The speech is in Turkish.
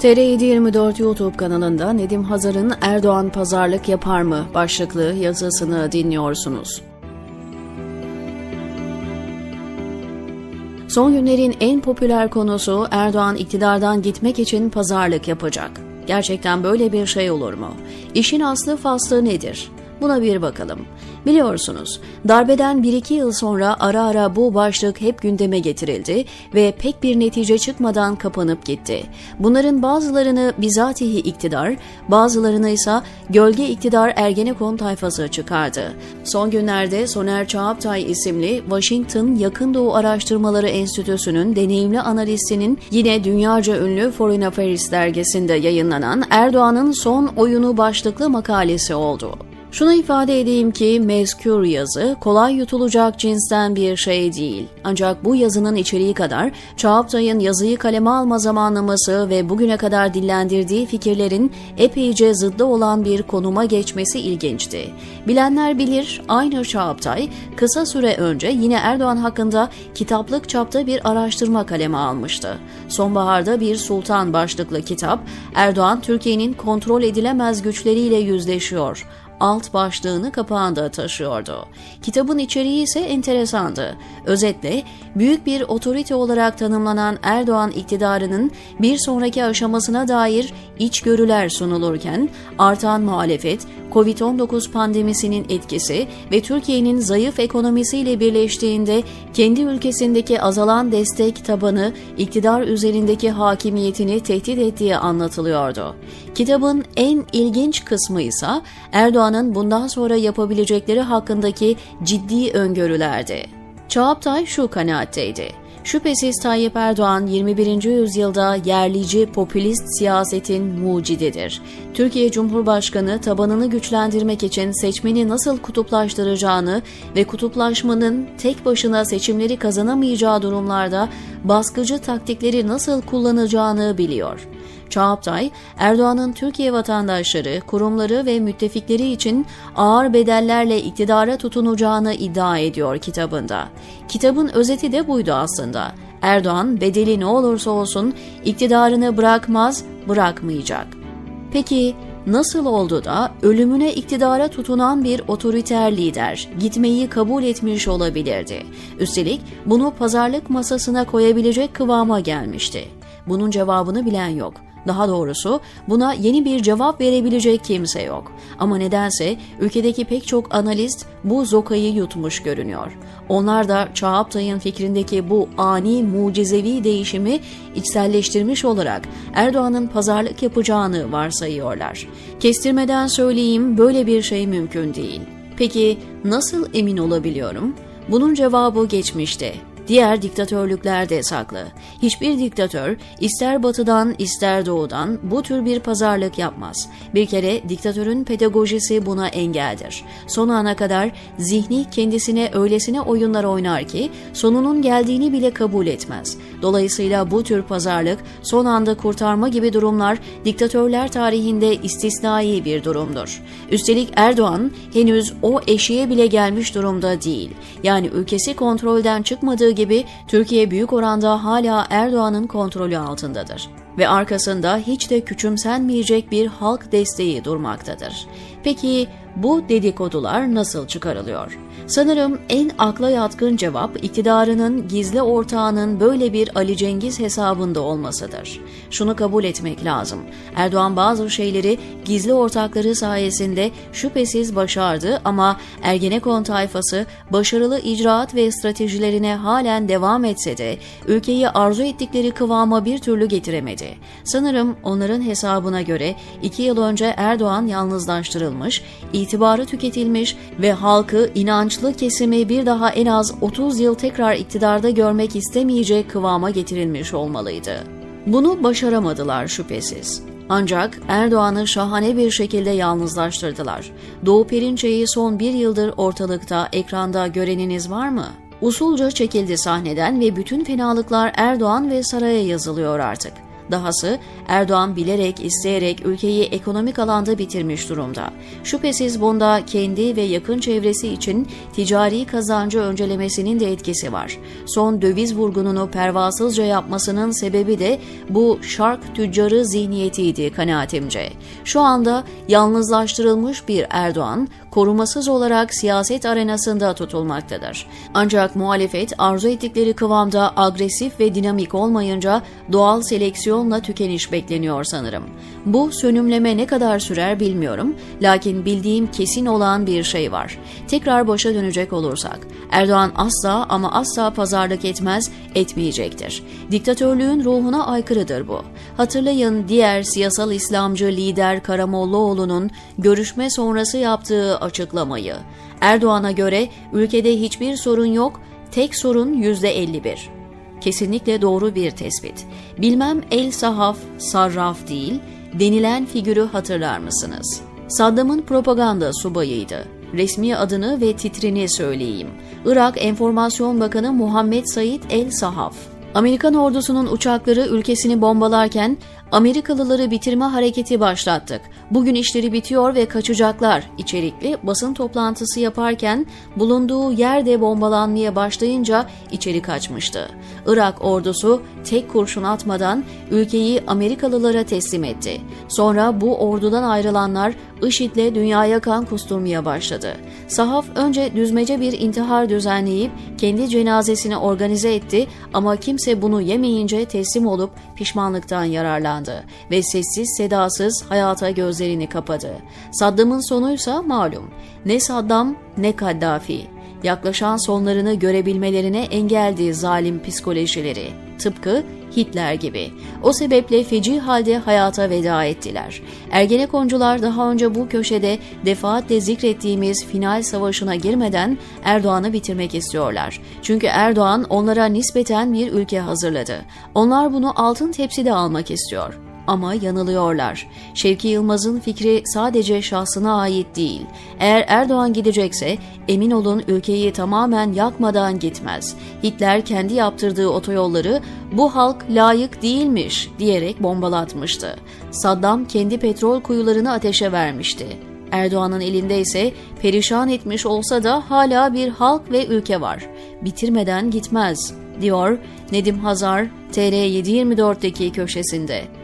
TR724 YouTube kanalında Nedim Hazar'ın Erdoğan pazarlık yapar mı başlıklı yazısını dinliyorsunuz. Son günlerin en popüler konusu Erdoğan iktidardan gitmek için pazarlık yapacak. Gerçekten böyle bir şey olur mu? İşin aslı faslı nedir? Buna bir bakalım. Biliyorsunuz, darbeden 1-2 yıl sonra ara ara bu başlık hep gündeme getirildi ve pek bir netice çıkmadan kapanıp gitti. Bunların bazılarını bizatihi iktidar, bazılarını ise gölge iktidar Ergenekon tayfası çıkardı. Son günlerde Soner Çağaptay isimli Washington Yakın Doğu Araştırmaları Enstitüsü'nün deneyimli analistinin yine dünyaca ünlü Foreign Affairs dergisinde yayınlanan Erdoğan'ın son oyunu başlıklı makalesi oldu. Şunu ifade edeyim ki mezkür yazı kolay yutulacak cinsten bir şey değil. Ancak bu yazının içeriği kadar Çağaptay'ın yazıyı kaleme alma zamanlaması ve bugüne kadar dillendirdiği fikirlerin epeyce zıddı olan bir konuma geçmesi ilginçti. Bilenler bilir aynı Çağaptay kısa süre önce yine Erdoğan hakkında kitaplık çapta bir araştırma kaleme almıştı. Sonbaharda bir Sultan başlıklı kitap Erdoğan Türkiye'nin kontrol edilemez güçleriyle yüzleşiyor alt başlığını kapağında taşıyordu. Kitabın içeriği ise enteresandı. Özetle büyük bir otorite olarak tanımlanan Erdoğan iktidarının bir sonraki aşamasına dair içgörüler sunulurken artan muhalefet, Covid-19 pandemisinin etkisi ve Türkiye'nin zayıf ekonomisiyle birleştiğinde kendi ülkesindeki azalan destek tabanı iktidar üzerindeki hakimiyetini tehdit ettiği anlatılıyordu. Kitabın en ilginç kısmı ise Erdoğan'ın bundan sonra yapabilecekleri hakkındaki ciddi öngörülerdi. Çağaptay şu kanaatteydi. Şüphesiz Tayyip Erdoğan 21. yüzyılda yerlici popülist siyasetin mucididir. Türkiye Cumhurbaşkanı tabanını güçlendirmek için seçmeni nasıl kutuplaştıracağını ve kutuplaşmanın tek başına seçimleri kazanamayacağı durumlarda baskıcı taktikleri nasıl kullanacağını biliyor. Çağaptay, Erdoğan'ın Türkiye vatandaşları, kurumları ve müttefikleri için ağır bedellerle iktidara tutunacağını iddia ediyor kitabında. Kitabın özeti de buydu aslında. Erdoğan bedeli ne olursa olsun iktidarını bırakmaz, bırakmayacak. Peki nasıl oldu da ölümüne iktidara tutunan bir otoriter lider gitmeyi kabul etmiş olabilirdi? Üstelik bunu pazarlık masasına koyabilecek kıvama gelmişti. Bunun cevabını bilen yok. Daha doğrusu buna yeni bir cevap verebilecek kimse yok. Ama nedense ülkedeki pek çok analist bu zokayı yutmuş görünüyor. Onlar da Çağaptay'ın fikrindeki bu ani mucizevi değişimi içselleştirmiş olarak Erdoğan'ın pazarlık yapacağını varsayıyorlar. Kestirmeden söyleyeyim böyle bir şey mümkün değil. Peki nasıl emin olabiliyorum? Bunun cevabı geçmişte diğer diktatörlüklerde saklı. Hiçbir diktatör ister batıdan ister doğudan bu tür bir pazarlık yapmaz. Bir kere diktatörün pedagojisi buna engeldir. Son ana kadar zihni kendisine öylesine oyunlar oynar ki sonunun geldiğini bile kabul etmez. Dolayısıyla bu tür pazarlık son anda kurtarma gibi durumlar diktatörler tarihinde istisnai bir durumdur. Üstelik Erdoğan henüz o eşiğe bile gelmiş durumda değil. Yani ülkesi kontrolden çıkmadığı gibi Türkiye büyük oranda hala Erdoğan'ın kontrolü altındadır ve arkasında hiç de küçümsenmeyecek bir halk desteği durmaktadır. Peki bu dedikodular nasıl çıkarılıyor? Sanırım en akla yatkın cevap iktidarının gizli ortağının böyle bir Ali Cengiz hesabında olmasıdır. Şunu kabul etmek lazım. Erdoğan bazı şeyleri gizli ortakları sayesinde şüphesiz başardı ama Ergenekon tayfası başarılı icraat ve stratejilerine halen devam etse de ülkeyi arzu ettikleri kıvama bir türlü getiremedi. Sanırım onların hesabına göre iki yıl önce Erdoğan yalnızlaştırılmış, itibarı tüketilmiş ve halkı inançlı kesimi bir daha en az 30 yıl tekrar iktidarda görmek istemeyecek kıvama getirilmiş olmalıydı. Bunu başaramadılar şüphesiz. Ancak Erdoğan'ı şahane bir şekilde yalnızlaştırdılar. Doğu Perinçe'yi son bir yıldır ortalıkta, ekranda göreniniz var mı? Usulca çekildi sahneden ve bütün fenalıklar Erdoğan ve saraya yazılıyor artık. Dahası Erdoğan bilerek, isteyerek ülkeyi ekonomik alanda bitirmiş durumda. Şüphesiz bunda kendi ve yakın çevresi için ticari kazancı öncelemesinin de etkisi var. Son döviz vurgununu pervasızca yapmasının sebebi de bu şark tüccarı zihniyetiydi kanaatimce. Şu anda yalnızlaştırılmış bir Erdoğan, korumasız olarak siyaset arenasında tutulmaktadır. Ancak muhalefet arzu ettikleri kıvamda agresif ve dinamik olmayınca doğal seleksiyonla tükeniş bekleniyor sanırım. Bu sönümleme ne kadar sürer bilmiyorum. Lakin bildiğim kesin olan bir şey var. Tekrar başa dönecek olursak, Erdoğan asla ama asla pazarlık etmez, etmeyecektir. Diktatörlüğün ruhuna aykırıdır bu. Hatırlayın diğer siyasal İslamcı lider Karamollaoğlu'nun görüşme sonrası yaptığı açıklamayı. Erdoğan'a göre ülkede hiçbir sorun yok, tek sorun %51. Kesinlikle doğru bir tespit. Bilmem el sahaf, sarraf değil, denilen figürü hatırlar mısınız? Saddam'ın propaganda subayıydı. Resmi adını ve titrini söyleyeyim. Irak Enformasyon Bakanı Muhammed Said El Sahaf. Amerikan ordusunun uçakları ülkesini bombalarken Amerikalıları bitirme hareketi başlattık. Bugün işleri bitiyor ve kaçacaklar içerikli basın toplantısı yaparken bulunduğu yerde bombalanmaya başlayınca içeri kaçmıştı. Irak ordusu tek kurşun atmadan ülkeyi Amerikalılara teslim etti. Sonra bu ordudan ayrılanlar IŞİD'le dünyaya kan kusturmaya başladı. Sahaf önce düzmece bir intihar düzenleyip kendi cenazesini organize etti ama kimse bunu yemeyince teslim olup pişmanlıktan yararlandı ve sessiz sedasız hayata gözlerini kapadı. Saddam'ın sonuysa malum. Ne Saddam ne Kaddafi. Yaklaşan sonlarını görebilmelerine engeldi zalim psikolojileri. Tıpkı Hitler gibi. O sebeple feci halde hayata veda ettiler. Ergenekoncular daha önce bu köşede defaatle zikrettiğimiz final savaşına girmeden Erdoğan'ı bitirmek istiyorlar. Çünkü Erdoğan onlara nispeten bir ülke hazırladı. Onlar bunu altın tepside almak istiyor. Ama yanılıyorlar. Şevki Yılmaz'ın fikri sadece şahsına ait değil. Eğer Erdoğan gidecekse emin olun ülkeyi tamamen yakmadan gitmez. Hitler kendi yaptırdığı otoyolları bu halk layık değilmiş diyerek bombalatmıştı. Saddam kendi petrol kuyularını ateşe vermişti. Erdoğan'ın elinde ise perişan etmiş olsa da hala bir halk ve ülke var. Bitirmeden gitmez, diyor Nedim Hazar TR724'deki köşesinde.